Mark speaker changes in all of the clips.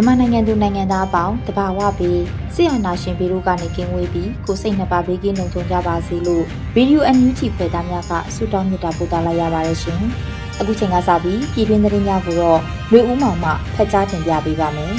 Speaker 1: မြန်မာနိုင်ငံသူနိုင်ငံသားအပေါင်းတဘာဝပြီးဆရာနာရှင်ပေတို့ကနေကင်းဝေးပြီးကိုစိတ်နှစ်ပါးဘေးကင်းလုံခြုံကြပါစေလို့ဗီဒီယိုအန်ယူဂျီဖွယ်သားများကဆုတောင်းမြတ်တာပို့သလာရပါတယ်ရှင်။အခုချိန်ကစပြီးပြည်တွင်းသတင်းများကိုတော့လွေဦးမောင်မှဖတ်ကြားတင်ပြပေးပါမယ်။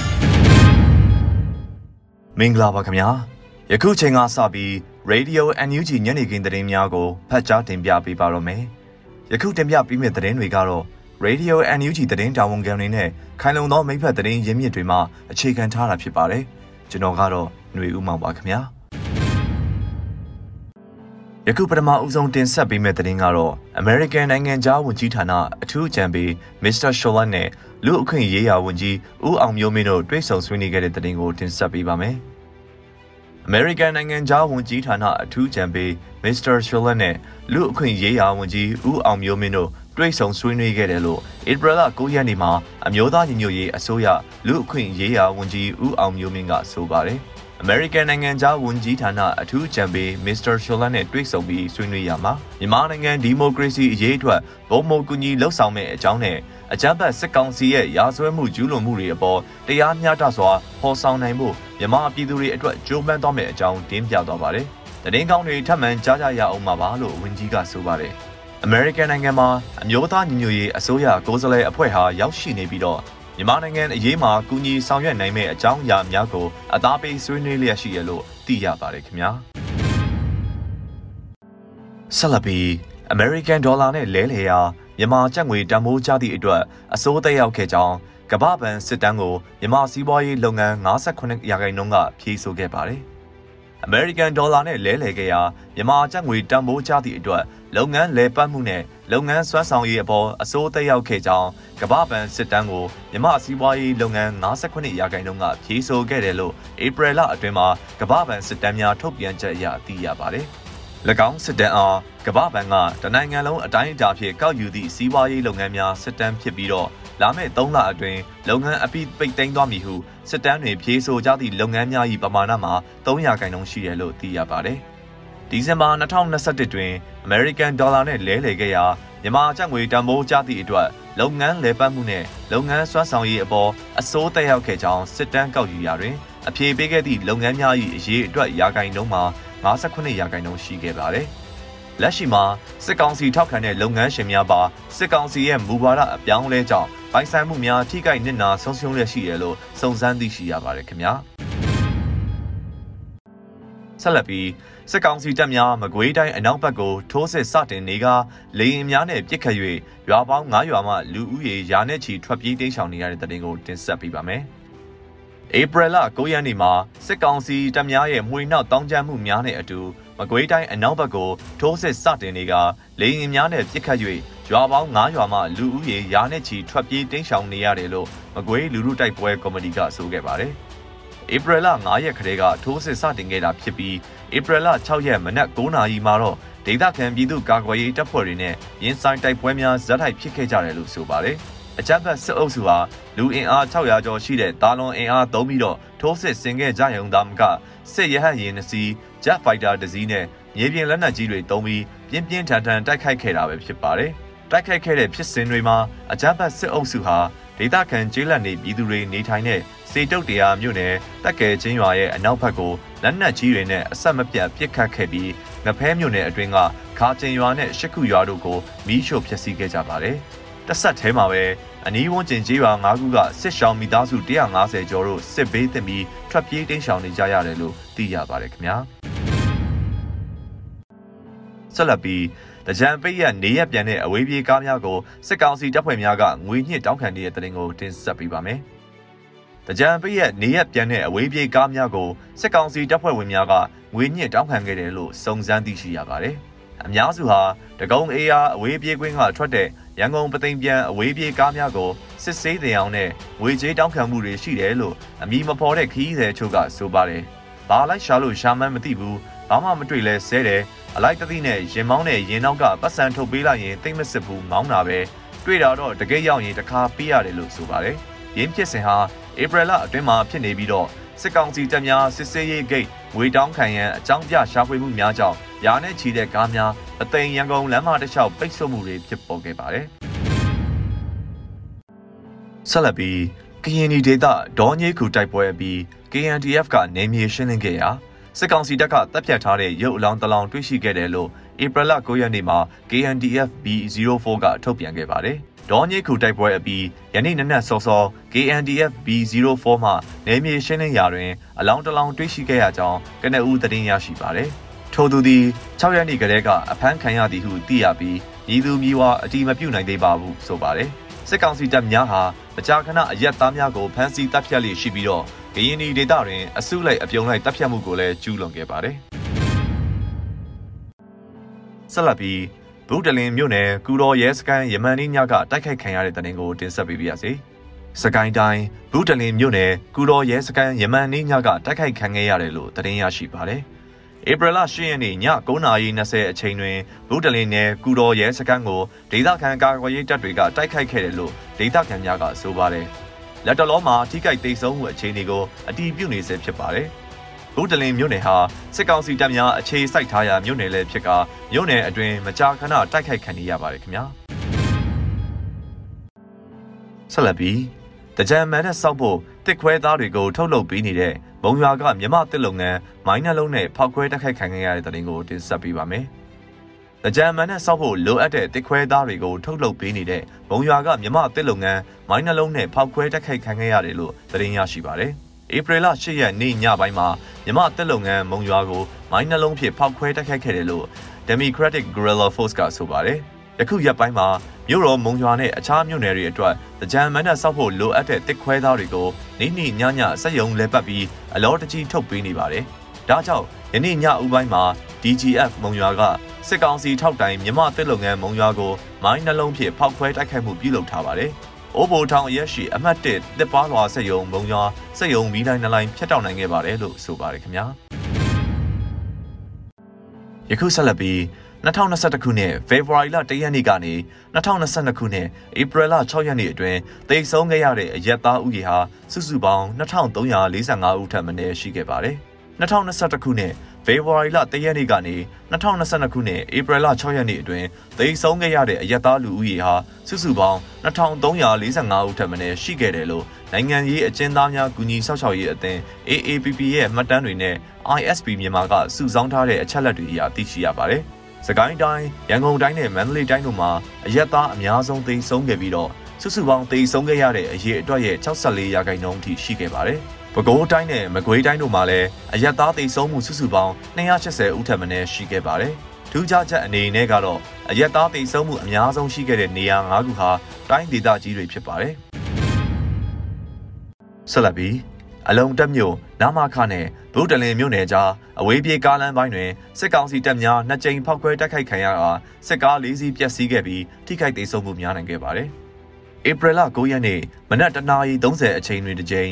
Speaker 2: မင်္ဂလာပါခင်ဗျာ။ယခုချိန်ကစပြီး Radio NUG ညနေခင်းသတင်းများကိုဖတ်ကြားတင်ပြပေးပါတော့မယ်။ယခုတင်ပြပေးမယ့်သတင်းတွေကတော့ Radio NUG သတင်းတာဝန်ခံတွေနဲ့ခိုင်လုံသောမိဖက်သတင်းရင်းမြစ်တွေမှအခြေခံထားတာဖြစ်ပါတယ်။ကျွန်တော်ကတော့ຫນွေဦးမောင်ပါခင်ဗျာ။ယခုပထမဦးဆုံးတင်ဆက်ပေးမယ့်သတင်းကတော့ American နိုင်ငံသားဝန်ကြီးဌာနအထူးအကြံပေး Mr. Sholan နဲ့လူအခွင့်ရေးရာဝန်ကြီးဦးအောင်မျိုးမင်းတို့တွေ့ဆုံဆွေးနွေးခဲ့တဲ့သတင်းကိုတင်ဆက်ပေးပါမယ်။ American နိုင်ငံသားဝန်ကြီးဌာနအထူးအကြံပေး Mr. Sholan နဲ့လူအခွင့်ရေးရာဝန်ကြီးဦးအောင်မျိုးမင်းတို့ တွေ့ဆုံဆွေးနွေးခဲ့တယ်လို့ဧပြီလ9ရက်နေ့မှာအမျိုးသားညီညွတ်ရေးအစိုးရလူအခွင့်ရေးရာဝန်ကြီးဦးအောင်မျိုးမင်းကဆိုပါတယ်။ American နိုင်ငံသားဝန်ကြီးဌာနအထူးကြံပေး Mr. Sholan နဲ့တွေ့ဆုံပြီးဆွေးနွေးရမှာမြန်မာနိုင်ငံဒီမိုကရေစီအရေးအတွက်ဘုံမကူညီလှုပ်ဆောင်မဲ့အကြောင်းနဲ့အကြမ်းဖက်စစ်ကောင်စီရဲ့ရာဇဝဲမှုကျူးလွန်မှုတွေအပေါ်တရားမျှတစွာဖော်ဆောင်နိုင်ဖို့မြန်မာပြည်သူတွေအတွက်ကြိုးပမ်းသွားမယ့်အကြောင်းတင်ပြသွားပါတယ်။တရင်ကောင်းတွေထပ်မံကြားကြရအောင်ပါပါလို့ဝန်ကြီးကဆိုပါတယ်။ American နိုင်ငံမှာအမျိုးသားညီညွတ်ရေးအစိုးရကိုယ်စားလှယ်အဖွဲ့ဟာရောက်ရှိနေပြီးတော့မြန်မာနိုင်ငံအရေးမှာကူညီဆောင်ရွက်နိုင်မယ့်အကြောင်းအရာများကိုအသားပေးဆွေးနွေးလျက်ရှိရလို့သိရပါတယ်ခင်ဗျာဆက်လက်ပြီး American Dollar နဲ့လဲလှယ်ရာမြန်မာကျပ်ငွေတန်ဖိုးကျသည့်အတွက်အစိုးသက်ရောက်ခဲ့ကြောင်းကမ္ဘာ့ဘဏ်စစ်တမ်းကိုမြန်မာစီးပွားရေးလုပ်ငန်း58ရာခိုင်နှုန်းကဖြေဆိုခဲ့ပါတယ်။ American Dollar နဲ့လဲလှယ်ခဲ့ရာမြန်မာကျပ်ငွေတန်ဖိုးကျသည့်အတွက် လုပ်ငန်းလည်ပတ်မှုနဲ့လုပ်ငန်းစွမ်းဆောင်ရည်အပေါ်အစိုးသက်ရောက်ခဲ့ကြောင်းကမ္ဘာ့ဘဏ်စစ်တမ်းကိုမြန်မာစီးပွားရေးလုပ်ငန်း58ရာခိုင်နှုန်းကဖြေဆိုခဲ့တယ်လို့ဧပြီလအတွင်းမှာကမ္ဘာ့ဘဏ်စစ်တမ်းများထုတ်ပြန်ချက်အရသိရပါတယ်။၎င်းစစ်တမ်းအားကမ္ဘာ့ဘဏ်ကတနိုင်ငံလုံးအတိုင်းအတာဖြင့်ကောက်ယူသည့်စီးပွားရေးလုပ်ငန်းများစစ်တမ်းဖြစ်ပြီးတော့လာမယ့်3လအတွင်းလုပ်ငန်းအပိပိတ်သိမ်းသွားမည်ဟုစစ်တမ်းတွေဖြေဆိုကြသည့်လုပ်ငန်းများ၏ပမာဏမှာ300ခန့်နှုန်းရှိတယ်လို့သိရပါတယ်။ ဒီဇင်ဘာ2021တွင် American Dollar နဲ့လဲလှယ်ခဲ့ရာမြန်မာကျပ်ငွေတန်ဖိုးကျသည့်အတွက်လုပ်ငန်းလည်ပတ်မှုနဲ့လုပ်ငန်းစွမ်းဆောင်ရည်အပေါ်အစိုးသက်ရောက်ခဲ့ကြောင်းစစ်တမ်းကောက်ယူရာတွင်အပြေပေးခဲ့သည့်လုပ်ငန်းများ၏အရေးအတွက်ရာဂိုင်နှုန်းမှာ58ရာဂိုင်နှုန်းရှိခဲ့ပါတယ်။လက်ရှိမှာစစ်ကောင်စီထောက်ခံတဲ့လုပ်ငန်းရှင်များပါစစ်ကောင်စီရဲ့မူဝါဒအပြောင်းအလဲကြောင့်ပိုင်ဆိုင်မှုများထိခိုက်နစ်နာဆုံးရှုံးရရှိရလို့စုံစမ်းသိရှိရပါတယ်ခင်ဗျာ ဆက်လက်ပြီးစစ်ကောင်စီတပ်များမကွေးတိုင်းအနောက်ဘက်ကိုထိုးစစ်စတင်နေကလေရင်များနဲ့ပြစ်ခတ်၍ရွာပေါင်း9ရွာမှလူဦးရေရာနဲ့ချီထွက်ပြေးတိမ်းရှောင်နေရတဲ့တဲ့တင်ကိုတင်ဆက်ပေးပါမယ်။ဧပြီလ9ရက်နေ့မှာစစ်ကောင်စီတပ်များရဲ့မှွေနောက်တောင်းကျမ်းမှုများနဲ့အတူမကွေးတိုင်းအနောက်ဘက်ကိုထိုးစစ်စတင်နေကလေရင်များနဲ့ပြစ်ခတ်၍ရွာပေါင်း9ရွာမှလူဦးရေရာနဲ့ချီထွက်ပြေးတိမ်းရှောင်နေရတယ်လို့မကွေးလူလူတိုက်ပွဲကော်မတီကဆိုခဲ့ပါတယ်။ ဧပြီလ9ရက်ခရဲကထိုးစစ်စတင်ခဲ့တာဖြစ်ပြီးဧပြီလ6ရက်မနက်9နာရီမှာတော့ဒေသခံပြည်သူကာကွယ်ရေးတပ်ဖွဲ့တွေနဲ့ရင်ဆိုင်တိုက်ပွဲများဇက်တိုက်ဖြစ်ခဲ့ကြတယ်လို့ဆိုပါတယ်။အကြမ်းဖက်စစ်အုပ်စုဟာလူအင်အား600ကျော်ရှိတဲ့တာလွန်အင်အားသုံးပြီးတော့ထိုးစစ်ဆင်ခဲ့ကြရုံသာမကစစ်ရဟတ်ရင်နှစီ Jet Fighter တစ်စီးနဲ့မြေပြင်လက်နက်ကြီးတွေတုံးပြီးပြင်းပြင်းထန်ထန်တိုက်ခိုက်ခဲ့တာပဲဖြစ်ပါတယ်။တိုက်ခိုက်ခဲ့တဲ့ဖြစ်စဉ်တွေမှာအကြမ်းဖက်စစ်အုပ်စုဟာ ဒေဒေသခံကျေးလက်နေပြည်သူတွေနေထိုင်တဲ့စေတုတ်တရားမြို့နယ်တက်ကဲချင်းရွာရဲ့အနောက်ဘက်ကိုလက်နက်ကြီးတွေနဲ့အဆက်မပြတ်ပစ်ခတ်ခဲ့ပြီးငဖဲမြို့နယ်အတွင်းကခါကျင်ရွာနဲ့ရှစ်ခုရွာတို့ကိုမီးရှို့ဖျက်ဆီးခဲ့ကြပါတယ်။တစ်ဆက်တည်းမှာပဲအနီးဝန်းကျင်ကျေးရွာ၅ခုကစစ်ရှောင်းမိသားစု150ကျော်တို့စစ်ဘေးသင့်ပြီးထွက်ပြေးတိမ်းရှောင်နေကြရတယ်လို့သိရပါတယ်ခင်ဗျာ။ဆက်လက်ပြီး တကြံပိတ်ရနေရပြန်တဲ့အဝေးပြေးကားများကိုစစ်ကောင်စီတပ်ဖွဲ့များကငွေညှစ်တောင်းခံနေတဲ့တဲ့တင်ကိုတင်ဆက်ပေးပါမယ်။တကြံပိတ်ရနေရပြန်တဲ့အဝေးပြေးကားများကိုစစ်ကောင်စီတပ်ဖွဲ့ဝင်များကငွေညှစ်တောင်းခံခဲ့တယ်လို့စုံစမ်းသိရှိရပါတယ်။အများစုဟာတကုံအေးအားအဝေးပြေးကွင်းကထွက်တဲ့ရန်ကုန်ပသိမ်ပြန်အဝေးပြေးကားများကိုစစ်ဆေးတဲ့အောင်နဲ့ငွေကြေးတောင်းခံမှုတွေရှိတယ်လို့အမည်မဖော်တဲ့ခီးသည်ချို့ကဆိုပါတယ်။ဘာလိုက်ရှာလို့ရှာမှန်းမသိဘူး။ဘာမှမတွေ့လဲဆဲတယ်။ အလိုက်တသိနဲ့ရင်မောင်းနဲ့ရင်နောက်ကပတ်စံထုတ်ပေးလိုက်ရင်တိတ်မစစ်ဘူးမောင်းတာပဲ။တွေ့တာတော့တကယ်ရောက်ရင်တခါပေးရတယ်လို့ဆိုပါတယ်။ရင်းဖြစ်စဉ်ဟာဧပြီလအတွင်းမှာဖြစ်နေပြီးတော့စစ်ကောင်စီတပ်များစစ်ဆေးရေးဂိတ်ငွေတောင်းခံရန်အကြောင်းပြရှာဖွေမှုများကြောင့်ရာနဲ့ချီတဲ့ကားများအသိမ်ရန်ကုန်လမ်းမတစ်လျှောက်ပိတ်ဆို့မှုတွေဖြစ်ပေါ်ခဲ့ပါတယ်။ဆက်လက်ပြီးကရင်နီဒေသဒေါ်ညေခုတိုက်ပွဲပြီး KNDF ကနေမြေရှင်းလင်းခဲ့ရာ စစ်ကောင်စီတပ်ကတပ်ဖြတ်ထားတဲ့ရုပ်အလောင်းတလောင်တွေ့ရှိခဲ့တယ်လို့ဧပြီလ9ရက်နေ့မှာ KNDF B04 ကထုတ်ပြန်ခဲ့ပါတယ်။ဒေါ်ညေခုတိုက်ပွဲအပြီးယနေ့နနက်စောစော KNDF B04 မှနေမြေရှင်းလင်းရာတွင်အလောင်းတလောင်တွေ့ရှိခဲ့ရကြောင်းကနအူးသတင်းရရှိပါတယ်။ထို့သူသည်6ရက်နေ့ကတည်းကအဖမ်းခံရသည်ဟုသိရပြီးမြည်သူမြည်ဝါအတိမပြုတ်နိုင်သေးပါဘူးဆိုပါတယ်။စစ်ကောင်စီတပ်များဟာမကြာခဏအရက်သားများကိုဖမ်းဆီးတပ်ဖြတ်လျက်ရှိပြီးတော့ ကရင်နီဒေသတွင်အစုလိုက်အပြုံလိုက်တပ်ဖြတ်မှုကိုလည်းကျူးလွန်ခဲ့ပါတယ်။ဆက်လက်ပြီးဗုဒ္ဓလင်မြို့နယ်ကူတော်ရဲစခန်းယမန်နီညကတိုက်ခိုက်ခံရတဲ့တဲ့တင်ကိုတင်ဆက်ပေးပါရစေ။စကိုင်းတိုင်းဗုဒ္ဓလင်မြို့နယ်ကူတော်ရဲစခန်းယမန်နီညကတိုက်ခိုက်ခံခဲ့ရတယ်လို့သတင်းရရှိပါတယ်။ဧပြီလ10ရက်နေ့ည9:20အချိန်တွင်ဗုဒ္ဓလင်းနယ်ကူတော်ရဲစခန်းကိုဒေသခံကာကွယ်ရေးတပ်တွေကတိုက်ခိုက်ခဲ့တယ်လို့ဒေသခံများကဆိုပါတယ်။ လက်တလုံးမှာထိခိုက်ဒေဆုံးမှုအခြေအနေကိုအတည်ပြုနေဆဲဖြစ်ပါတယ်။ဗုဒ္ဓလင်းမြို့နယ်ဟာစစ်ကောင်စီတပ်များအခြေစိုက်ထားရာမြို့နယ်လည်းဖြစ်ကာမြို့နယ်အတွင်းမကြာခဏတိုက်ခိုက်ခံရပါတယ်ခင်ဗျာ။ဆက်လက်ပြီးတကြံမန်နဲ့စောက်ဖို့တစ်ခွဲသားတွေကိုထုတ်လုပ်ပေးနေတဲ့မုံရွာကမြမတစ်လုပ်ငန်းမိုင်းနှလုံးနဲ့ဖောက်ခွဲတိုက်ခိုက်ခံခဲ့ရတဲ့တဲ့တင်ကိုတင်ဆက်ပေးပါမယ်။ ကြံမန်နဲ့စောက်ဖို့လိုအပ်တဲ့တစ်ခွဲသားတွေကိုထုတ်လုပ်ပေးနေတဲ့မုံရွာကမြမတစ်လုပ်ငန်းမိုင်းနှလုံးနဲ့ဖောက်ခွဲတိုက်ခိုက်ခံခဲ့ရတယ်လို့သတင်းရရှိပါတယ်။ဧပြီလ10ရက်နေ့ညပိုင်းမှာမြမတစ်လုပ်ငန်းမုံရွာကိုမိုင်းနှလုံးဖြင့်ဖောက်ခွဲတိုက်ခိုက်ခဲ့တယ်လို့ Democratic Guerrilla Force ကဆိုပါတယ်။ယခုရက်ပိုင်းမှာမြို့တော်မုံရွာနဲ့အခြားမြို့နယ်တွေအတွက်ကြံမန်းနဲ့စောက်ဖို့လိုအပ်တဲ့တစ်ခွဲသားတွေကိုနိမ့်နိညညစက်ယုံလဲပတ်ပြီးအလောတကြီးထုတ်ပေးနေပါတယ်။ဒါကြောင့်ယနေ့ညဦးပိုင်းမှာ DGF မုံရွာက စစ်ကောင်စီထောက်တိုင်မြမတစ်လုပ်ငန်းမုံရွာကိုမိုင်းနှလုံးဖြင့်ဖောက်ခွဲတိုက်ခိုက်မှုပြုလုပ်ထားပါတယ်။အိုးဘိုထောင်ရက်ရှိအမှတ်1တစ်ပါးလွာစက်ယုံမုံရွာစက်ယုံမီးတိုင်းနှလိုင်းဖြတ်တောက်နိုင်ခဲ့ပါတယ်လို့ဆိုပါတယ်ခင်ဗျာ။ယခုဆက်လက်ပြီး2021ခုနှစ်ဖေဖော်ဝါရီလ1ရက်နေ့ကနေ2022ခုနှစ်ဧပြီလ6ရက်နေ့အတွင်းတိတ်ဆုံးခဲ့ရတဲ့အရက်သားဥယေဟာစုစုပေါင်း2345ဦးထပ်မံရှိခဲ့ပါတယ်။2021ခုနှစ် ဖေဖော်ဝါရီလ1ရက်နေ့ကနေ2022ခုနှစ်ဧပြီလ6ရက်နေ့အတွင်းတိတ်ဆုံးခဲ့ရတဲ့အရက်သားလူဦးရေဟာစုစုပေါင်း2345ဦးထပ်မံရှိခဲ့တယ်လို့နိုင်ငံရေးအကျဉ်းသားများကူညီဆောက်ရှောက်ရေးအသင်း AAPP ရဲ့မှတ်တမ်းတွေနဲ့ ISP မြန်မာကစုဆောင်းထားတဲ့အချက်လက်တွေအရသိရှိရပါတယ်။စကိုင်းတိုင်းရန်ကုန်တိုင်းနဲ့မန္တလေးတိုင်းတို့မှာအရက်သားအများဆုံးသိမ်းဆုံးခဲ့ပြီးတော့စုစုပေါင်းသိမ်းဆုံးခဲ့ရတဲ့အရေအတွက်ရဲ့64ရာခိုင်နှုန်းအထိရှိခဲ့ပါတယ်။ ပဲခူးတိုင်းနဲ့မကွေးတိုင်းတို့မှာလည်းအရက်သားသိမ်းဆုံးမှုစုစုပေါင်း280ဦးထက်မနည်းရှိခဲ့ပါတယ်။ထူးခြားချက်အနေနဲ့ကတော့အရက်သားသိမ်းဆုံးမှုအများဆုံးရှိခဲ့တဲ့နေရာ၅ခုဟာတိုင်းဒေသကြီးတွေဖြစ်ပါတယ်။ဆက်လက်ပြီးအလုံတက်မြို့နာမခနဲ့ဗုဒ္ဓလင်မြို့နယ်ကြားအဝေးပြေးကားလမ်းပိုင်းတွင်စစ်ကောင်စီတပ်များနှစ်ကြိမ်ဖောက်ခွဲတိုက်ခိုက်ခံရတာစစ်ကား၄စီးပျက်စီးခဲ့ပြီးထိခိုက်ဒေဆုံးမှုများနိုင်ခဲ့ပါတယ်။ဧပြီလ9ရက်နေ့မနက်တနာရီ30အချိန်တွင်တစ်ကြိမ်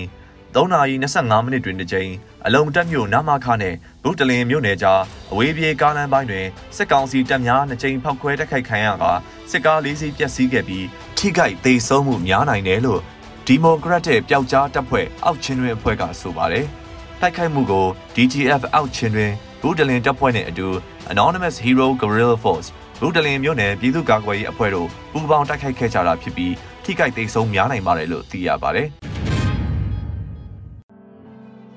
Speaker 2: 3နာရီ25မိနစ်တွင်တစ်ကြိမ်အလုံတက်မြို့နာမခနဲ့ဗုဒ္ဓလင်မြို့နယ်ကြားအဝေးပြေးကားလမ်းပိုင်းတွင်စစ်ကောင်စီတပ်များနှစ်ကြိမ်ဖောက်ခွဲတိုက်ခိုက်ခံရတာစစ်ကား၄စီးပျက်စီးခဲ့ပြီးထိခိုက်ဒေဆုံးမှုများနိုင်တယ်လို့ဒီမိုကရက်တစ်ပျောက်ကြားတပ်ဖွဲ့အောက်ချင်းတွင်အဖွဲ့ကဆိုပါတယ်။တိုက်ခိုက်မှုကို DGF အောက်ချင်းတွင်ဘူဒလင်တပ်ဖွဲ့နဲ့အတူ Anonymous Hero Guerrilla Force လူတလင်မြို့နယ်ပြည်သူ့ကာကွယ်ရေးအဖွဲ့တို့ပူးပေါင်းတိုက်ခိုက်ခဲ့ကြတာဖြစ်ပြီးထိခိုက်ဒေဆုံးများနိုင်ပါတယ်လို့သိရပါတယ်။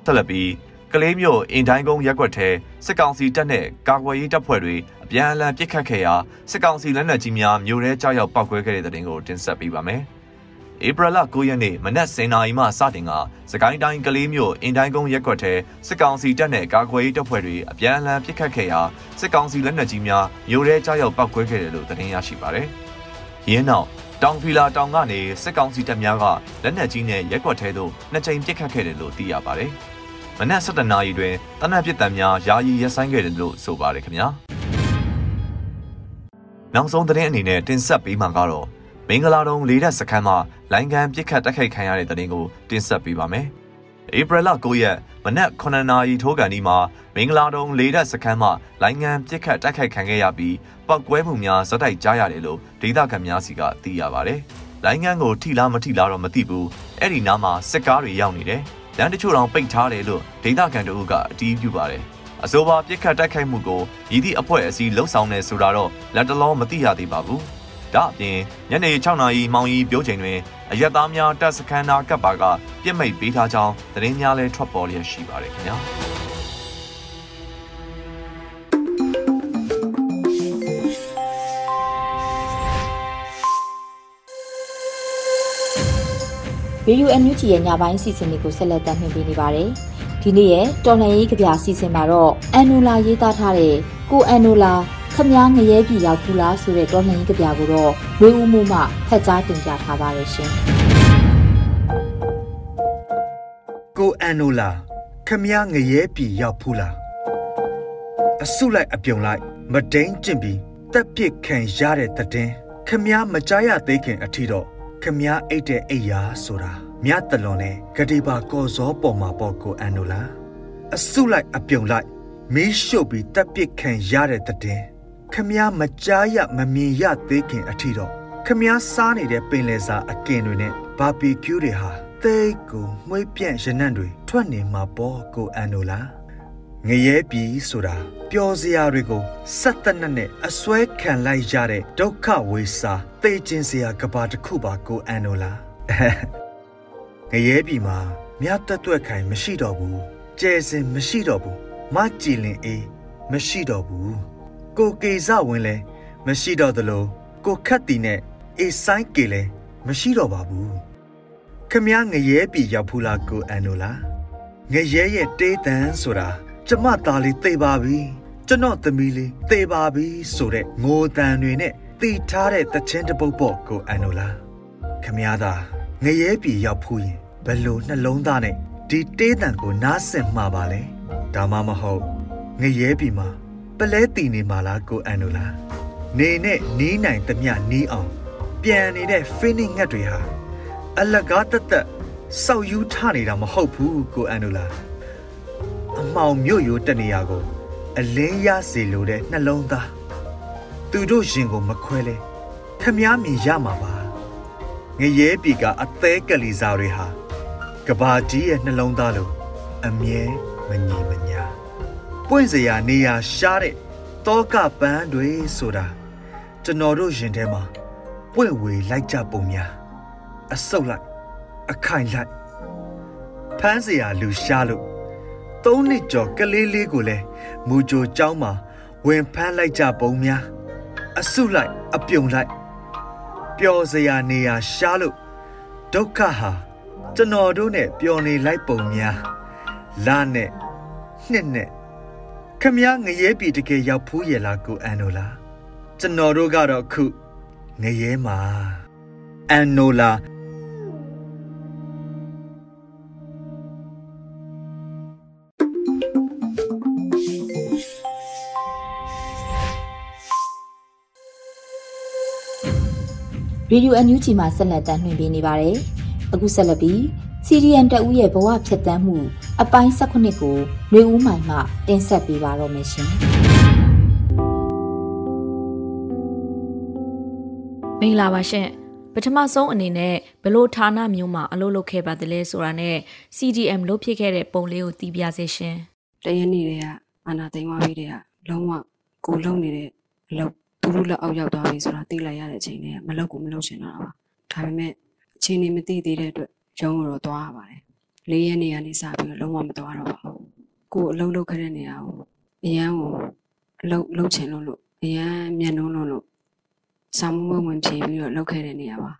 Speaker 2: ဆက်လက်ပြီးကလေးမျိုးအင်တိုင်းကုန်းရက်ွက်ထဲစစ်ကောင်စီတပ်နဲ့ကာကွယ်ရေးတပ်ဖွဲ့တွေအပြန်အလှန်ပစ်ခတ်ခဲ့ရာစစ်ကောင်စီလက်နက်ကြီးများမြို့ထဲကြားရောက်ပောက်ကွဲခဲ့တဲ့တဲ့တင်ကိုတင်ဆက်ပေးပါမယ်။ဧပြီလ9ရက်နေ့မနက်10:00နာရီမှစတင်ကစကိုင်းတိုင်းကလေးမြို့အင်တိုင်းကုန်းရက်ကွက်ထဲစစ်ကောင်စီတပ်နဲ့ကာကွယ်ရေးတပ်ဖွဲ့တွေအပြန်အလှန်ပစ်ခတ်ခဲ့ရာစစ်ကောင်စီလက်နက်ကြီးများမြို့ထဲကြားရောက်ပောက်ကွဲခဲ့တယ်လို့သတင်းရရှိပါတယ်။ရင်းနောက် တောင်ဖီလာတောင်ကနေစစ်ကောင်စီတပ်များကလက်နက်ကြီးနဲ့ရက်ကွက်ထဲသို့နှစ်ကြိမ်ပစ်ခတ်ခဲ့တယ်လို့သိရပါတယ်။မနက်7:00နာရီတွင်တနက်ပစ်တံများယာယီရပ်ဆိုင်းခဲ့တယ်လို့ဆိုပါတယ်ခင်ဗျာ။နောက်ဆုံးသတင်းအနေနဲ့တင်ဆက်ပေးမှာကတော့မင်္ဂလာတုံလေးတက်စခန်းမှာလိုင်းကန်ပြစ်ခတ်တိုက်ခိုက်ခံရတဲ့တဲ့တင်ကိုတင်ဆက်ပေးပါမယ်။ ဧပြီလ9ရက်မနက်9နာရီထိုးကန်ဒီမှာမင်္ဂလာတုံလေးတက်စခန်းမှာလိုင်းကန်ပြစ်ခတ်တိုက်ခိုက်ခံခဲ့ရပြီးပောက်ကွဲမှုများဇက်တိုက်ကြားရတယ်လို့ဒေသခံများစီကသိရပါဗျ။လိုင်းကန်ကိုထိလားမထိလားတော့မသိဘူး။အဲ့ဒီနားမှာစစ်ကားတွေရောက်နေတယ်။လမ်းတချို့တောင်ပိတ်ထားတယ်လို့ဒေသခံတို့ကအတီးပြုပါတယ်။အဆိုပါပြစ်ခတ်တိုက်ခိုက်မှုကိုရည်သည့်အဖွဲ့အစည်းလှုပ်ဆောင်နေဆိုတာတော့လက်တလောမသိရသေးပါဘူး။ ဒါအပြင်ညနေ6နာရီမောင်ရီပြောချိန်တွင်အရက်သားများတပ်စခန်းသားကပ်ပါကပြစ်မိတ်ပေးထားကြောင်းသတင်းများလည်းထွက်ပေါ်လျက်ရှိပါတယ်ခင်ဗျာ
Speaker 1: ဗီဒီယိုအန်ယူဂျီရဲ့ညပိုင်းစီစဉ်လေးကိုဆက်လက်တင်ပြနေပါတယ်။ဒီနေ့ရဲ့တော်လှန်ရေးကြပြစီစဉ်မှာတော့အန်နူလာရေးသားထားတဲ့ကိုအန်နူလာ ခမားငရဲပြည်ရောက်ဘူးလားဆိုတဲ့တော်လှန်ရေးကြပြကိုတော့ဝေဦးမှုမှဖက်ကြားတင်ပြထားပါရရှင်။
Speaker 3: ကိုအန်နိုလာခမားငရဲပြည်ရောက်ဘူးလားအစုလိုက်အပြုံလိုက်မဒိန်ကျင့်ပြီးတက်ပစ်ခံရတဲ့တဲ့ခမားမကြားရသေးခင်အထီတော့ခမားအိတ်တဲ့အိယာဆိုတာမြတ်တလွန်နဲ့ဂတိပါကော်စောပေါ်မှာပေါ့ကိုအန်နိုလာအစုလိုက်အပြုံလိုက်မီးရှို့ပြီးတက်ပစ်ခံရတဲ့တဲ့ ခမည်းမကြားရမမြင်ရသေးခင်အထီတော့ခမည်းစားနေတဲ့ပင်လယ်စာအကင်တွေနဲ့ဘာဘီကျူးတွေဟာသိတ်ကိုမှွေးပြန့်ရနံ့တွေထွက်နေမှာပေါ့ကိုအန်နိုလာငရဲပြီဆိုတာပျော်စရာတွေကိုစက်တနက်နဲ့အစွဲခံလိုက်ရတဲ့ဒုက္ခဝေစာသိချင်းစရာကဘာတစ်ခုပါကိုအန်နိုလာငရဲပြီမှာမြတ်တက်တွက်ခိုင်မရှိတော့ဘူးကျဲစင်မရှိတော့ဘူးမကြည်လင်အေးမရှိတော့ဘူး ကိုကေဇဝင်လဲမရှိတော့သလိုကိုခတ်တီနဲ့အေဆိုင်ကေလဲမရှိတော့ပါဘူးခမည်းငရဲပြီရောက်ဖူးလားကိုအန်နိုလားငရဲရဲ့တေးတန်ဆိုတာကျမသားလေးသိပါပြီကျွန်တော်သမီးလေးသိပါပြီဆိုတဲ့ငိုတန်တွေနဲ့တည်ထားတဲ့တခြင်းတပုတ်ပေါ့ကိုအန်နိုလားခမည်းသားငရဲပြီရောက်ဖူးရင်ဘလို့နှလုံးသားနဲ့ဒီတေးတန်ကိုနားဆင်မှာပါလေဒါမှမဟုတ်ငရဲပြီမှာပ လဲတီနေမှာလားကိုအန်နိုလားနေနဲ့နီးနိုင်သမျှနီးအောင် ပြန်နေတဲ့ဖိနစ်ငတ်တွေဟာအလကားတက်တက်စောက်ယူထနေတာမဟုတ်ဘူးကိုအန်နိုလားအမောင်မြို့ရိုးတနေရာကို အလင်းရစေလိုတဲ့နှလုံးသားသူတို့ရင်ကိုမခွဲလဲခမားမြင်ရမှာပါငရဲပြီကအသေးကလေးစားတွေဟာကဘာကြီးရဲ့နှလုံးသားလိုအမြဲမငြိမညာ ပွင့်စရာနေရာရှားတဲ့တောကပန်းတွေဆိုတာကျွန်တော်တို့ရင်ထဲမှာပွင့်ဝေလိုက်ကြပုံများအဆုတ်လိုက်အခိုင်လိုက်ဖမ်းစရာလူရှားလို့သုံးနှစ်ကျော်ကလေးလေးကိုလည်းမူကြိုเจ้าမှာဝင်ဖမ်းလိုက်ကြပုံများအဆုလိုက်အပြုံလိုက်ပျော်စရာနေရာရှားလို့ဒုက္ခဟာကျွန်တော်တို့နဲ့ပျော်နေလိုက်ပုံများလာနဲ့နှစ်နဲ့ ခမည်းငရဲပြီတကယ်ရောက်ဖူးရလားကိုအန်နိုလာကျွန်တော်တို့ကတော့ခုငရဲမှာအန်နိုလာ
Speaker 1: ရေဒီယိုအန်ယူဂျီမှာဆက်လက်တမ်းနှင်ပေးနေပါတယ်။အခုဆက်လက်ပြီးစီရီယန်တအူးရဲ့ဘဝဖြတ်တန်းမှု အပိုင်း၁၈ကိုလွေဦးမိုင်မှတင်ဆက်ပေးပါတော့မယ်ရှင်။
Speaker 4: မင်္ဂလာပါရှင်ပထမဆုံးအနေနဲ့ဘလို့ဌာနမျိုးမှာအလုပ်လုပ်ခဲ့ပါသလဲဆိုတာနဲ့ CDM လုပ်ဖြစ်ခဲ့တဲ့ပုံလေးကိုသိပြစေရှင်
Speaker 5: တရနေ့တွေကအာနာသိမ်းသွားပြီးတဲ့ကလုံးဝကိုလုံနေတဲ့အလုပ်သူတို့လက်အောက်ရောက်သွားပြီဆိုတာသိလိုက်ရတဲ့အချိန်နဲ့မလောက်ကိုမလောက်ချင်တော့တာပါဒါပေမဲ့အချိန်နေမသိသေးတဲ့အတွက်ရုံးတော့သွားရပါတယ် လေးရက်နေရနေစပြီးတော့လုံးဝမသွားတော့ပါဘူးကိုယ်အလုပ်လုပ်ခဲ့တဲ့နေရာကိုအရန်ကိုအလုပ်လုပ်ချင်လို့လို့အရန်မျက်နှုံးလို့လို့စာမမဝင်ဖြေပြီးတော့လုပ်ခဲ့တဲ့နေရာပါ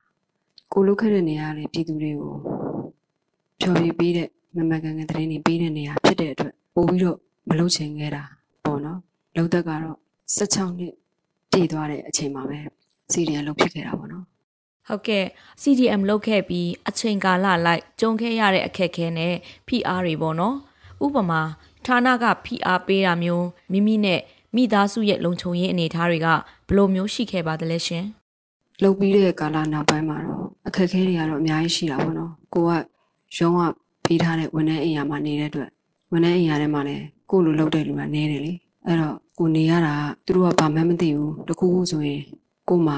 Speaker 5: ကိုလုပ်ခဲ့တဲ့နေရာကလည်းပြည်သူတွေကိုဖြော်ပြပေးတဲ့မမကန်ကန်သတင်းတွေပေးတဲ့နေရာဖြစ်တဲ့အတွက်ပို့ပြီးတော့မလုပ်ချင်ခဲ့တာပေါ့နော်လုံသက်ကတော့16နှစ်ပြည့်သွားတဲ့အချိန်မှာပဲစီရီယံလုပ်ဖြစ်ခဲ့တာပေါ့နော်
Speaker 4: ဟုတ်ကဲ့ CDM လုပ်ခဲ့ပြီးအချိန်ကာလလိုက်ကြုံခဲ့ရတဲ့အခက်အခဲနဲ့ PR တွေပေါ့နော်ဥပမာဌာနက PR ပေးတာမျိုးမိမိနဲ့မိသားစုရဲ့လုံခြုံရေးအနေအထားတွေကဘယ်လိုမျိုးရှိခဲ့ပါသလဲရှင်
Speaker 5: လုပ်ပြီးတဲ့ကာလနောက်ပိုင်းမှာတော့အခက်အခဲတွေကတော့အများကြီးရှိတာပေါ့နော်ကိုကရုံးကပေးထားတဲ့ဝန်ထမ်းအိမ်ယာမှာနေတဲ့အတွက်ဝန်ထမ်းအိမ်ယာထဲမှာလည်းကိုလိုလုပ်တဲ့လူကနဲတယ်လေအဲ့တော့ကိုနေရတာကသူတို့ကဘာမှမသိဘူးတခုခုဆိုရင်ကိုမှ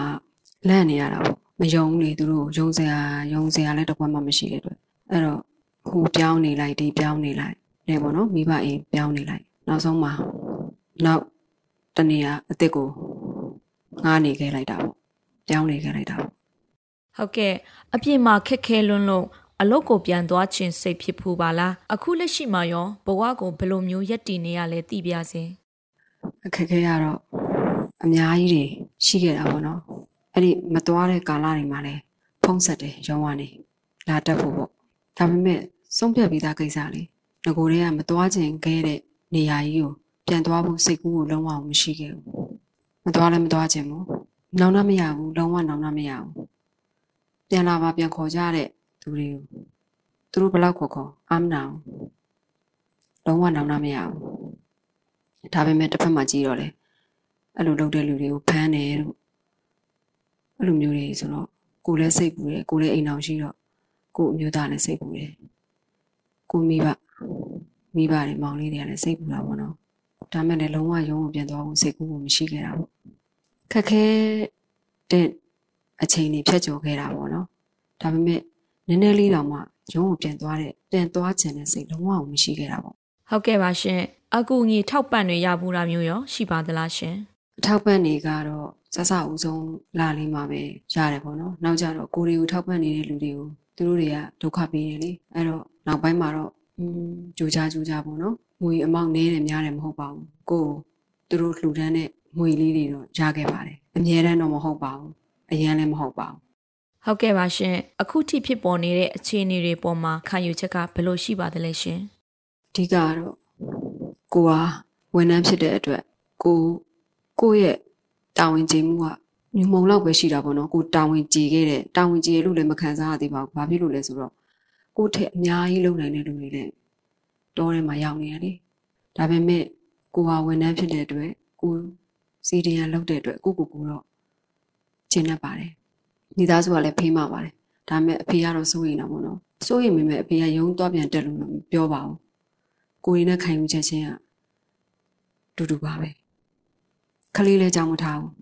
Speaker 5: လန့်နေရတာပေါ့ မယုံဘူးလေသူတို့ယုံစရာယုံစရာလည်းတစ်ခွက်မှမရှိတဲ့အတွက်အဲ့တော့ဟိုပြောင်းနေလိုက်ဒီပြောင်းနေလိုက်လေပေါ့နော်မိဘအိမ်ပြောင်းနေလိုက်နောက်ဆုံးမှာနောက်တနေရာအစ်စ်ကိုငားနေခဲ့လိုက်တာပေါ့ပြောင်းနေခဲ့လိုက်တာပေါ့
Speaker 4: ဟုတ်ကဲ့အပြင်မှာခက်ခဲလွန်းလို့အလုတ်ကိုပြန်သွားခြင်းစိတ်ဖြစ်ဖူးပါလားအခုလက်ရှိမှာရောဘဝကိုဘယ်လိုမျိုးရက်တည်နေရလဲသိပြစေ
Speaker 5: အခက်အခဲကတော့အများကြီးတွေရှိခဲ့တာပေါ့နော် အဲ့ဒီမသွားတဲ့ကာလတွေမှာလည်းဖုံးဆက်တယ်ရုံးကနေလာတက်ဖို့ပေါ့ဒါပေမဲ့ဆုံးဖြတ်ပြီးသားကိစ္စလေငကိုတွေကမသွားခြင်းခဲ့တဲ့နေရာကြီးကိုပြန်သွားဖို့စိတ်ကူးကိုလုံးဝမရှိခဲ့ဘူးမသွားလည်းမသွားခြင်းဘူးနောင်နာမရဘူးလုံးဝနောင်နာမရဘူးပြန်လာပါပြန်ခေါ်ကြတဲ့သူတွေကိုသူတို့ဘယ်လောက်ခေါ်ခေါ်အာမနာဘူးလုံးဝနောင်နာမရဘူးဒါပေမဲ့တစ်ဖက်မှာကြည့်တော့လေအဲ့လိုလုပ်တဲ့လူတွေကိုဖမ်းတယ်လို့ အဲ့လိုမျိုးတွေဆိုတော့ကိုယ်လည်းစိတ်ပူတယ်ကိုယ်လည်းအိမ်အောင်ရှိတော့ကိုယ်အမျိုးသားလည်းစိတ်ပူတယ်ကိုမိဘမိဘတွေမောင်လေးတွေကလည်းစိတ်ပူတာပေါ့နော်ဒါမဲ့လည်းလုံးဝရုံးကိုပြန်သွားဖို့စိတ်ကူးကိုမရှိခဲ့တာပေါ့ခက်ခဲတဲ့အချိန်တွေဖြတ်ကျော်ခဲ့တာပေါ့နော်ဒါပေမဲ့နည်းနည်းလေးတော့မှရုံးကိုပြန်သွားတဲ့ပြန်သွားခြင်းနဲ့စိတ်လုံးဝမရှိခဲ့တာပေါ့
Speaker 4: ဟုတ်ကဲ့ပါရှင်အကူအညီထောက်ပံ့တွေရဘူးလားမျိုးရောရှိပါသလားရှင်
Speaker 5: အထောက်ပံ့နေကတော့ စစဦးဆုံးလာလေးမှာပဲရတယ်ပေါ့နော်နောက်ကြတော့ကိုယ်တွေကိုထောက်ပံ့နေတဲ့လူတွေကိုသူတို့တွေကဒုက္ခပေးတယ်လေအဲ့တော့နောက်ပိုင်းမှာတော့อืมကြိုးကြားကြိုးကြားပေါ့နော်ငွေအမောက်နည်းတယ်များတယ်မဟုတ်ပါဘူးကိုယ်သူတို့လှူဒန်းတဲ့ငွေလေးတွေတော့ရခဲ့ပါတယ်အများတန်းတော့မဟုတ်ပါဘူးအရန်လည်းမဟုတ်ပါဘူး
Speaker 4: ဟုတ်ကဲ့ပါရှင်အခုထိဖြစ်ပေါ်နေတဲ့အခြေအနေတွေပေါ်မှာခံယူချက်ကဘယ်လိုရှိပါသလဲရှင်
Speaker 5: အဓိကကတော့ကိုဟာဝန်ထမ်းဖြစ်တဲ့အတွက်ကိုကိုယ့်ရဲ့ တာဝန်ကျေမှုကညုံမုံလောက်ပဲရှိတာပေါ့နော်ကိုတာဝန်ကျေခဲ့တဲ့တာဝန်ကျေလို့လည်းမခံစားရသေးပါဘူးဘာဖြစ်လို့လဲဆိုတော့ကိုယ့်ထက်အများကြီးလုပ်နိုင်တဲ့လူတွေလည်းတောထဲမှာရောက်နေရလေဒါပေမဲ့ကိုဟာဝန်ထမ်းဖြစ်တဲ့အတွက်ကိုစီဒီယန်လုပ်တဲ့အတွက်ကိုကိုကိုတော့ကျင့်တတ်ပါတယ်မိသားစုကလည်းဖေးမပါတယ်ဒါပေမဲ့အဖေကတော့စိုးရိမ်တာပေါ့နော်စိုးရိမ်မိမဲ့အဖေကရုံးသွားပြန်တက်လို့မပြောပါဘူးကိုရင်းနဲ့ခံယူချက်ချင်းကတူတူပါပဲ ခလေးလည်းကြောင်းမထားဘူး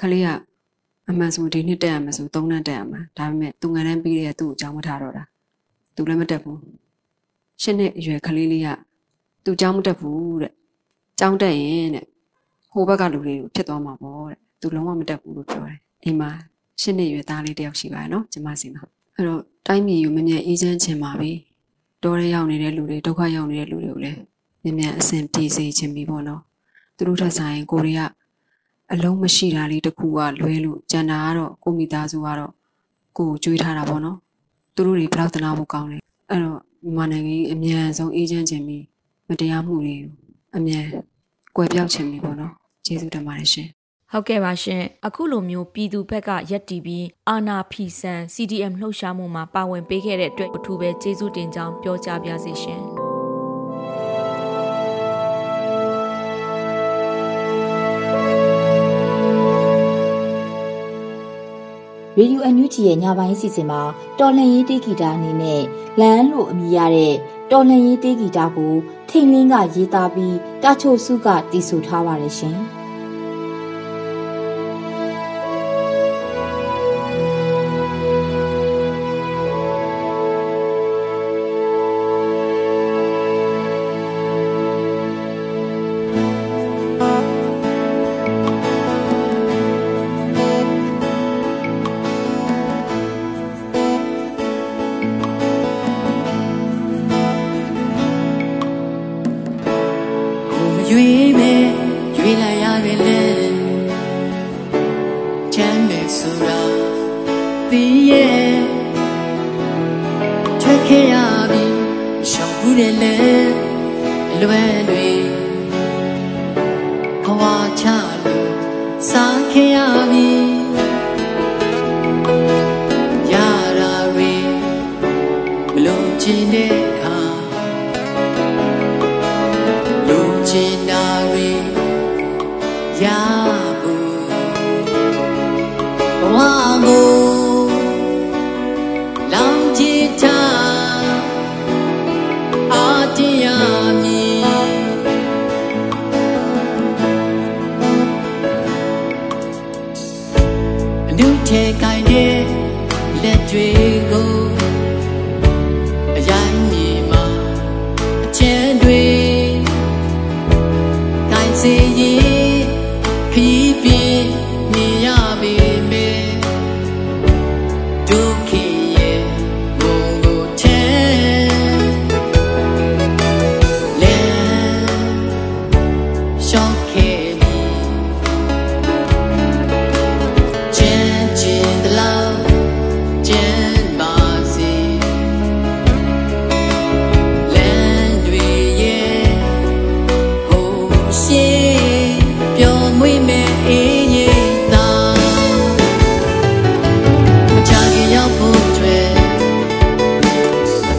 Speaker 5: ခလေးကအမှန်ဆိုဒီနှစ်တက်ရမှာဆို၃နှစ်တက်ရမှာဒါပေမဲ့သူငယ်တန်းပြီးတဲ့သူ့ကိုကြောင်းမထားတော့တာသူလည်းမတက်ဘူးရှင်းနှစ်အရွယ်ခလေးလေးကသူကြောင်းမတက်ဘူးတဲ့ကြောင်းတက်ရင်တဲ့ဟိုဘက်ကလူတွေကိုဖြစ်သွားမှာပေါ့တဲ့သူလုံးဝမတက်ဘူးလို့ပြောတယ်အိမ်မှာရှင်းနှစ်အရွယ်သားလေးတယောက်ရှိပါရဲ့နော်ကျမစီမှာအဲ့တော့တိုင်းပြည်ကိုမမြဲအေးချမ်းချင်ပါပြီတောထဲရောက်နေတဲ့လူတွေဒုက္ခရောက်နေတဲ့လူတွေကိုလည်းမြန်မြန်အဆင်ပြေစေခြင်းပြီးပေါ့နော် သူတို့ထက်ဆိုင်ကိုရီးယားအလုံးမရှိတာလေးတစ်ခုကလွဲလို့ကျန်တာကတော့ကိုမိသားစုကတော့ကိုကိုကြွေးထားတာပေါ့နော်သူတို့တွေဘယ်တော့တနာဖို့ကောင်းလဲအဲ့တော့မြန်မာနိုင်ငံကြီးအမြန်ဆုံးအေးချမ်းခြင်းပြီးမတရားမှုတွေကိုအမြန်ကွယ်ပြောက်ခြင်းပြီးပေါ့နော်ကျေးဇူးတင်ပါတယ်ရှင်
Speaker 4: ဟုတ်ကဲ့ပါရှင်အခုလိုမျိုးပြည်သူဘက်ကရက်တီပြီးအာနာဖီဆန် CDM လှုပ်ရှားမှုမှာပါဝင်ပေးခဲ့တဲ့အတွက်အထူးပဲကျေးဇူးတင်ကြောင်းပြောကြားပါစေရှင်
Speaker 1: ရေဒီယိုအန်ယူဂျီရဲ့ညပိုင်းအစီအစဉ်မှာတော်လှန်ရေးတေးဂီတာအနေနဲ့လမ်းလို့အမည်ရတဲ့တော်လှန်ရေးတေးဂီတာကိုထိန်လင်းကရေးသားပြီးတာချိုစုကတည်ဆိုထားပါတယ်ရှင်။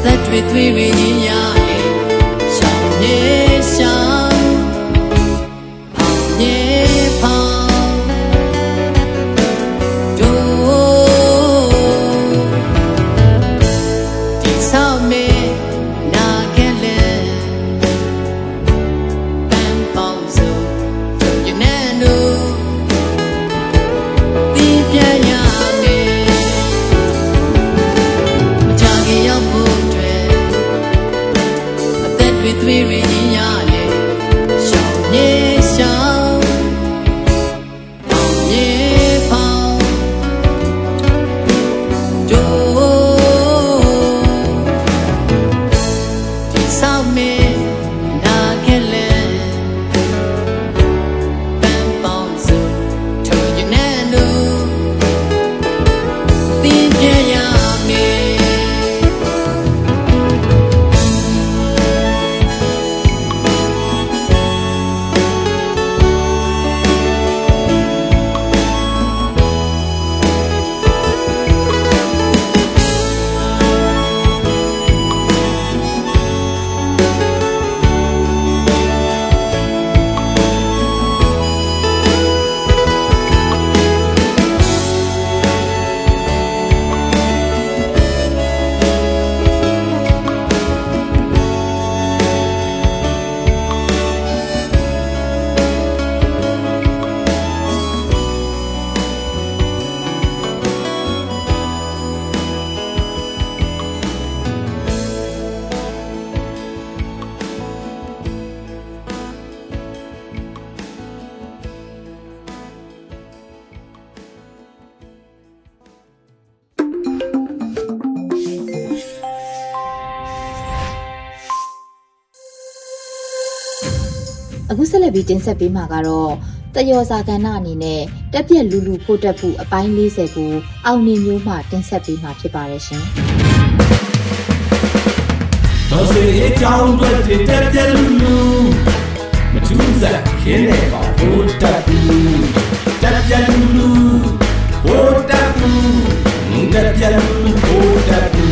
Speaker 6: သက်တွေသွေးတွေရင်ရလေရှော အခု
Speaker 1: ဆက်လက်ပြီးတင်ဆက်ပေးမှာကတော့တယောဇာကဏ္ဍအနေနဲ့တက်ပြက်လူလူဖို့တက်ဖို့အပိုင်း40ကိုအောင်နေမျိုးမှတင်ဆက်ပေးမှာဖြစ်ပါတယ်ရှင်
Speaker 7: တော်စေအကြောင်းတွေတက်ပြက်လူလူမထူးစားခင်းနေပါဘိုးတက်ဘူးတက်ပြက်လူလူဘိုးတက်ဘူးတက်ပြက်လူလူဘိုးတက်ဘူး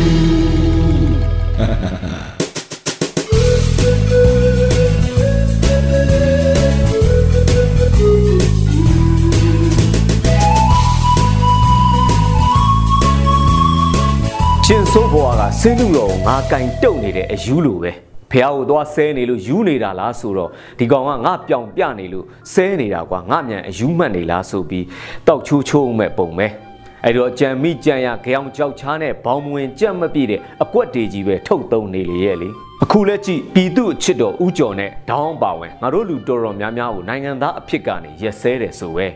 Speaker 8: ဆင်းလူတော်ကိုငါကင်တုတ်နေတဲ့အယူလိုပဲဖះကိုသွားဆဲနေလို့ယူနေတာလားဆိုတော့ဒီကောင်ကငါပြောင်ပြနေလို့ဆဲနေတာကွာငါမြန်အယူမှတ်နေလားဆိုပြီးတောက်ချိုးချိုးမဲ့ပုံပဲအဲ့တော့ကြံမိကြံရကြောင်ကြောက်ချားနဲ့ဘောင်မဝင်ကြက်မပြည့်တဲ့အကွက်တွေကြီးပဲထုတ်သုံးနေလေရဲ့လေအခုလက်ကြည့်ပြည်သူအချစ်တော်ဥကြော်နဲ့ဒေါင်းပါဝင်ငါတို့လူတော်တော်များများကိုနိုင်ငံသားအဖြစ်ကနေရက်စဲတယ်ဆိုပဲ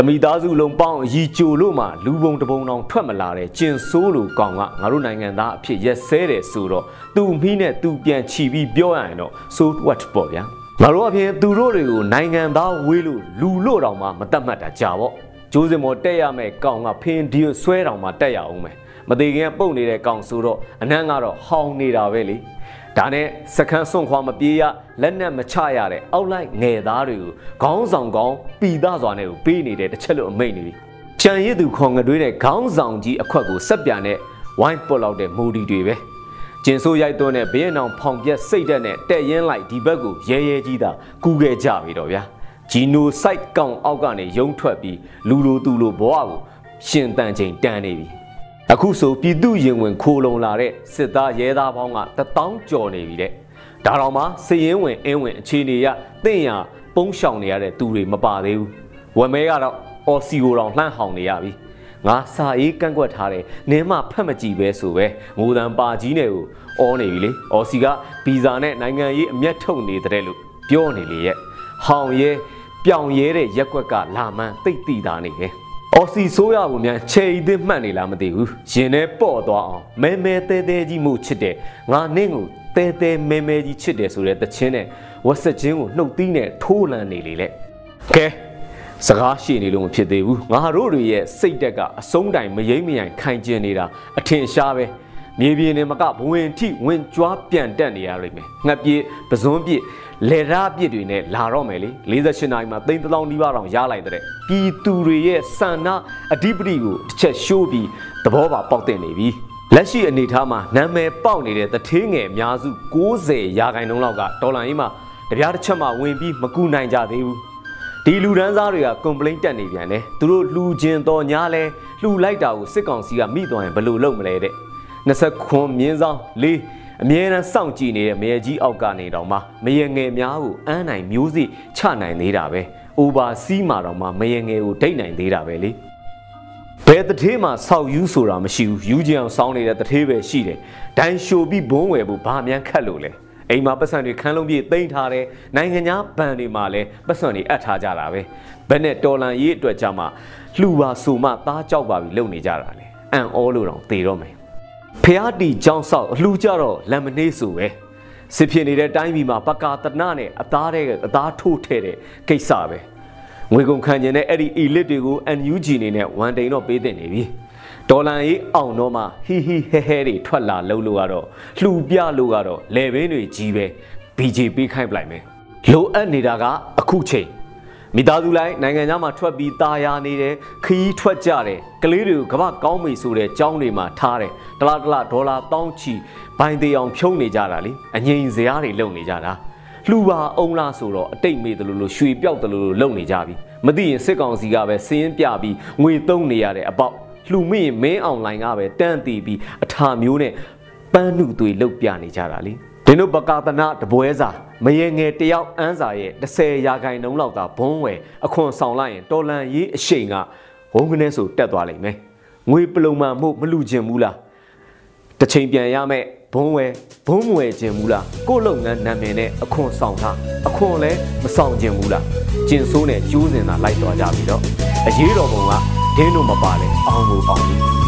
Speaker 8: တမိသားစုလုံးပေါင်းရီကြိုလို့မှလူပုံတပုံတောင်ထွက်မလာတဲ့ကျင်ဆိုးလိုကောင်ကငါတို့နိုင်ငံသားအဖြစ်ရက်စဲတယ်ဆိုတော့သူ့မိနဲ့သူပြန်ချီပြီးပြောရရင်တော့ so what ပေါ့ဗျာငါတို့အပြင်သူတို့တွေကိုနိုင်ငံသားဝေးလို့လူလို့တောင်မှမတတ်မှတ်တာကြာပေါ့ကျိုးစင်မော်တက်ရမယ်ကောင်ကဖင်ဒီဆွဲတောင်မှတက်ရအောင်မယ်မမသေးခင်ကပုတ်နေတဲ့ကောင်ဆိုတော့အနံ့ကတော့ဟောင်းနေတာပဲလေ ဒါနဲ့စခန်းစွန့်ခွာမပြေးရလက်နက်မချရတဲ့အောက်လိုက်ငယ်သားတွေကိုခေါင်းဆောင်ကောင်းပီသားစွာနဲ့ကိုပေးနေတဲ့တစ်ချက်လို့အမိတ်နေပြီကြံရည်သူခေါင်ငတွေးတဲ့ခေါင်းဆောင်ကြီးအခွက်ကိုဆက်ပြန်တဲ့ဝိုင်းပုတ်လောက်တဲ့မူဒီတွေပဲကျင်ဆိုးရိုက်သွင်းတဲ့ဘေးနောင်ဖောင်ပြက်စိတ်တက်နဲ့တက်ရင်လိုက်ဒီဘက်ကိုရဲရဲကြီးသာကူးခဲ့ကြပြီတော့ဗျာဂျီနိုဆိုက်ကောင်အောက်ကနေယုံထွက်ပြီးလူလိုသူလိုဘဝကိုရှင်တန်ချိန်တန်းနေပြီ အခုဆိုပြည်သူရင်ဝင်ခိုးလုံလာတဲ့စစ်သားရဲသားပေါင်းကတထောင်ကျော်နေပြီတဲ့ဒါတော့မှစည်ရင်ဝင်အင်းဝင်အခြေအနေရတင့်ရပုံးရှောင်နေရတဲ့သူတွေမပါသေးဘူးဝယ်မဲကတော့အော်စီကိုတောင်လှမ်းဟောင်နေရပြီငါစာအေးကန့်ကွက်ထားတယ်နင်းမဖတ်မကြည့်ပဲဆိုပဲငိုတံပါကြီးနဲ့ကိုအောနေပြီလေအော်စီကဗီဇာနဲ့နိုင်ငံရေးအမျက်ထုတ်နေတဲ့လို့ပြောနေလေရဲ့ဟောင်ရဲပြောင်ရဲတဲ့ရက်ကွက်ကလာမှန်းသိတိတာနေပဲ အော်စီဆိုးရဘူးမြန်ချေဤသစ်မှတ်နေလားမသိဘူးရင်ထဲပေါ့သွားအောင်မဲမဲတဲတဲကြီးမှုချစ်တယ်ငါနင့်ကိုတဲတဲမဲမဲကြီးချစ်တယ်ဆိုတဲ့တခြင်းနဲ့ဝက်ဆက်ချင်းကိုနှုတ်သီးနဲ့ထိုးလန့်နေလေလေကဲစကားရှိနေလို့မဖြစ်သေးဘူးငါတို့တွေရဲ့စိတ်တက်ကအဆုံးတိုင်မယိမ့်မယိုင်ခိုင်ကျင်နေတာအထင်ရှားပဲ မြေပြင်နဲ့မကဘဝင်ထိဝင်ကြွားပြန်တက်နေရလိမ့်မယ်ငှက်ပြေပဇွန်းပြစ်လေရာပြစ်တွေနဲ့လာတော့မယ်လေ48နာရီမှာသိန်း1000နီးပါးတောင်ရလိုက်တဲ့ပြည်သူတွေရဲ့စန္ဒအဓိပတိကိုတစ်ချက်ရှိုးပြီးသဘောပါပေါက်တင်နေပြီလက်ရှိအနေအထားမှာနာမည်ပေါက်နေတဲ့တထေးငယ်အများစု90ရာခိုင်နှုန်းလောက်ကဒေါ်လာကြီးမှာတပြားတစ်ချက်မှဝင်ပြီးမကူနိုင်ကြသေးဘူးဒီလူဒန်းစားတွေက complaint တက်နေပြန်တယ်သူတို့လှူခြင်းတော်ညာလဲလှူလိုက်တာကိုစစ်ကောင်စီကမိသွားရင်ဘယ်လိုလုပ်မလဲတဲ့ 20ခွန်မြင်းဆောင်၄အမြဲတမ်းစောင့်ကြည့်နေတဲ့မရေကြီးအောက်ကနေတော့မှမရေငယ်များကိုအန်းနိုင်မျိုးစိချနိုင်သေးတာပဲ။ over စီးမှာတော့မှမရေငယ်ကိုဒိတ်နိုင်သေးတာပဲလေ။ဘယ်တထေးမှာဆောက်ယူဆိုတာမရှိဘူး။ယူကြအောင်စောင်းနေတဲ့တထေးပဲရှိတယ်။ဒိုင်ရှိုပြီးဘုံဝယ်ဖို့ဘာမှန်းခတ်လို့လဲ။အိမ်မှာပတ်စံတွေခန်းလုံးပြည့်တိမ့်ထားတယ်။နိုင်ငံခြားဘဏ်တွေမှာလည်းပတ်စံတွေအပ်ထားကြတာပဲ။ဘယ်နဲ့တော်လန်ရေးအတွက်ကြမှာလှူပါဆိုမှသားကြောက်ပါပြီလုပ်နေကြတာလေ။အန်အောလို့တော့သေတော့မယ် ဖျားတီကြောင်းဆောက်အလှကြတော့လမ်မနေဆိုပဲစစ်ဖြစ်နေတဲ့တိုင်းပြည်မှာပကာတနနဲ့အသားတဲ့အသားထိုးထဲတဲ့ကိစ္စပဲငွေကုန်ခံကျင်တဲ့အဲ့ဒီ elite တွေကို NUG နေနဲ့ဝန်တိန်တော့ပေးတင်နေပြီဒေါ်လာရေးအောင်တော့မှဟီဟီဟဲဟဲတွေထွက်လာလို့လို့ကတော့လှူပြလို့ကတော့လေဘင်းတွေကြီးပဲ BJ ပေးခိုင်းပလိုက်မယ်လိုအပ်နေတာကအခုချိန် မိသားစုလိုက်နိုင်ငံသားမှာထွက်ပြီးตาယာနေတယ်ခီးထွက်ကြတယ်ကလေးတွေကိုကမ္ဘာကောင်းပြီဆိုတဲ့ကြောင်းတွေမှာထားတယ်တလားတလားဒေါ်လာတောင်းချီဘိုင်သေးအောင်ဖြုံးနေကြတာလေအငိန်စရာတွေလုပ်နေကြတာလှူပါအောင်လားဆိုတော့အတိတ်မေ့တယ်လို့လို့ရွှေပြောက်တယ်လို့လုပ်နေကြပြီမသိရင်စစ်ကောင်စီကပဲစင်းပြပြီးငွေသုံးနေရတဲ့အပေါက်လှူမိရင်မင်းအွန်လိုင်းကပဲတန်းတီးပြီးအထာမျိုးနဲ့ပန်းနုသွေလုတ်ပြနေကြတာလေဒင်းတို့ပကာသနာတပွဲစာ မရေငယ်တယောက်အန်းစာရဲ့30ရာခိုင်နှုန်းလောက်ကဘုံဝယ်အခွန်ဆောင်လိုက်ရင်တော်လန်ရေးအရှိန်ကဝုန်းကနေဆိုတက်သွားလိမ့်မယ်ငွေပလုံမှမှုမလူခြင်းဘူးလားတစ်ချိန်ပြန်ရမယ်ဘုံဝယ်ဘုံမဝယ်ခြင်းဘူးလားကို့လုပ်ငန်းနာမည်နဲ့အခွန်ဆောင်တာအခွန်လည်းမဆောင်ခြင်းဘူးလားကျင်ဆိုးနဲ့ကျိုးစင်တာလိုက်သွားကြပြီတော့အရေးတော်ပုံကဒင်းတို့မပါလဲအောင်ကိုအောင်ပြီ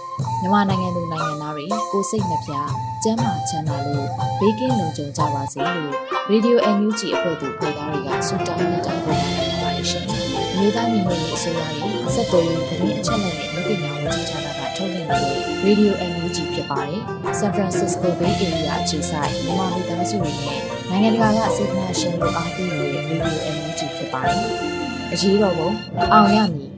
Speaker 9: မြန်မာနိုင်ငံသူနိုင်ငံသားတွေကိုစိတ်နှပြကျန်းမာချမ်းသာလို့ဘေးကင်းလုံခြုံကြပါစေလို့ Radio NUG အဖွဲ့သူဖွဲ့သားတွေကဆုတောင်းမြတ်တာပို့တာနေပါတယ်ရှင်။မြေသားညီမတွေအစိုးရရဲ့စက်တော်ရင်သတင်းအချက်အလက်တွေလူပညာဝန်ကြီးဌာနကထုတ်လွှင့်နေတဲ့ Radio NUG ဖြစ်ပါတယ်။ San Francisco Bay Area အခြေစိုက်မြန်မာမိသားစုတွေနဲ့နိုင်ငံတကာကစေတနာရှင်တို့အားပေးနေတဲ့ Radio NUG ဖြစ်ပါတယ်။အရေးတော်ပုံအောင်ရမည်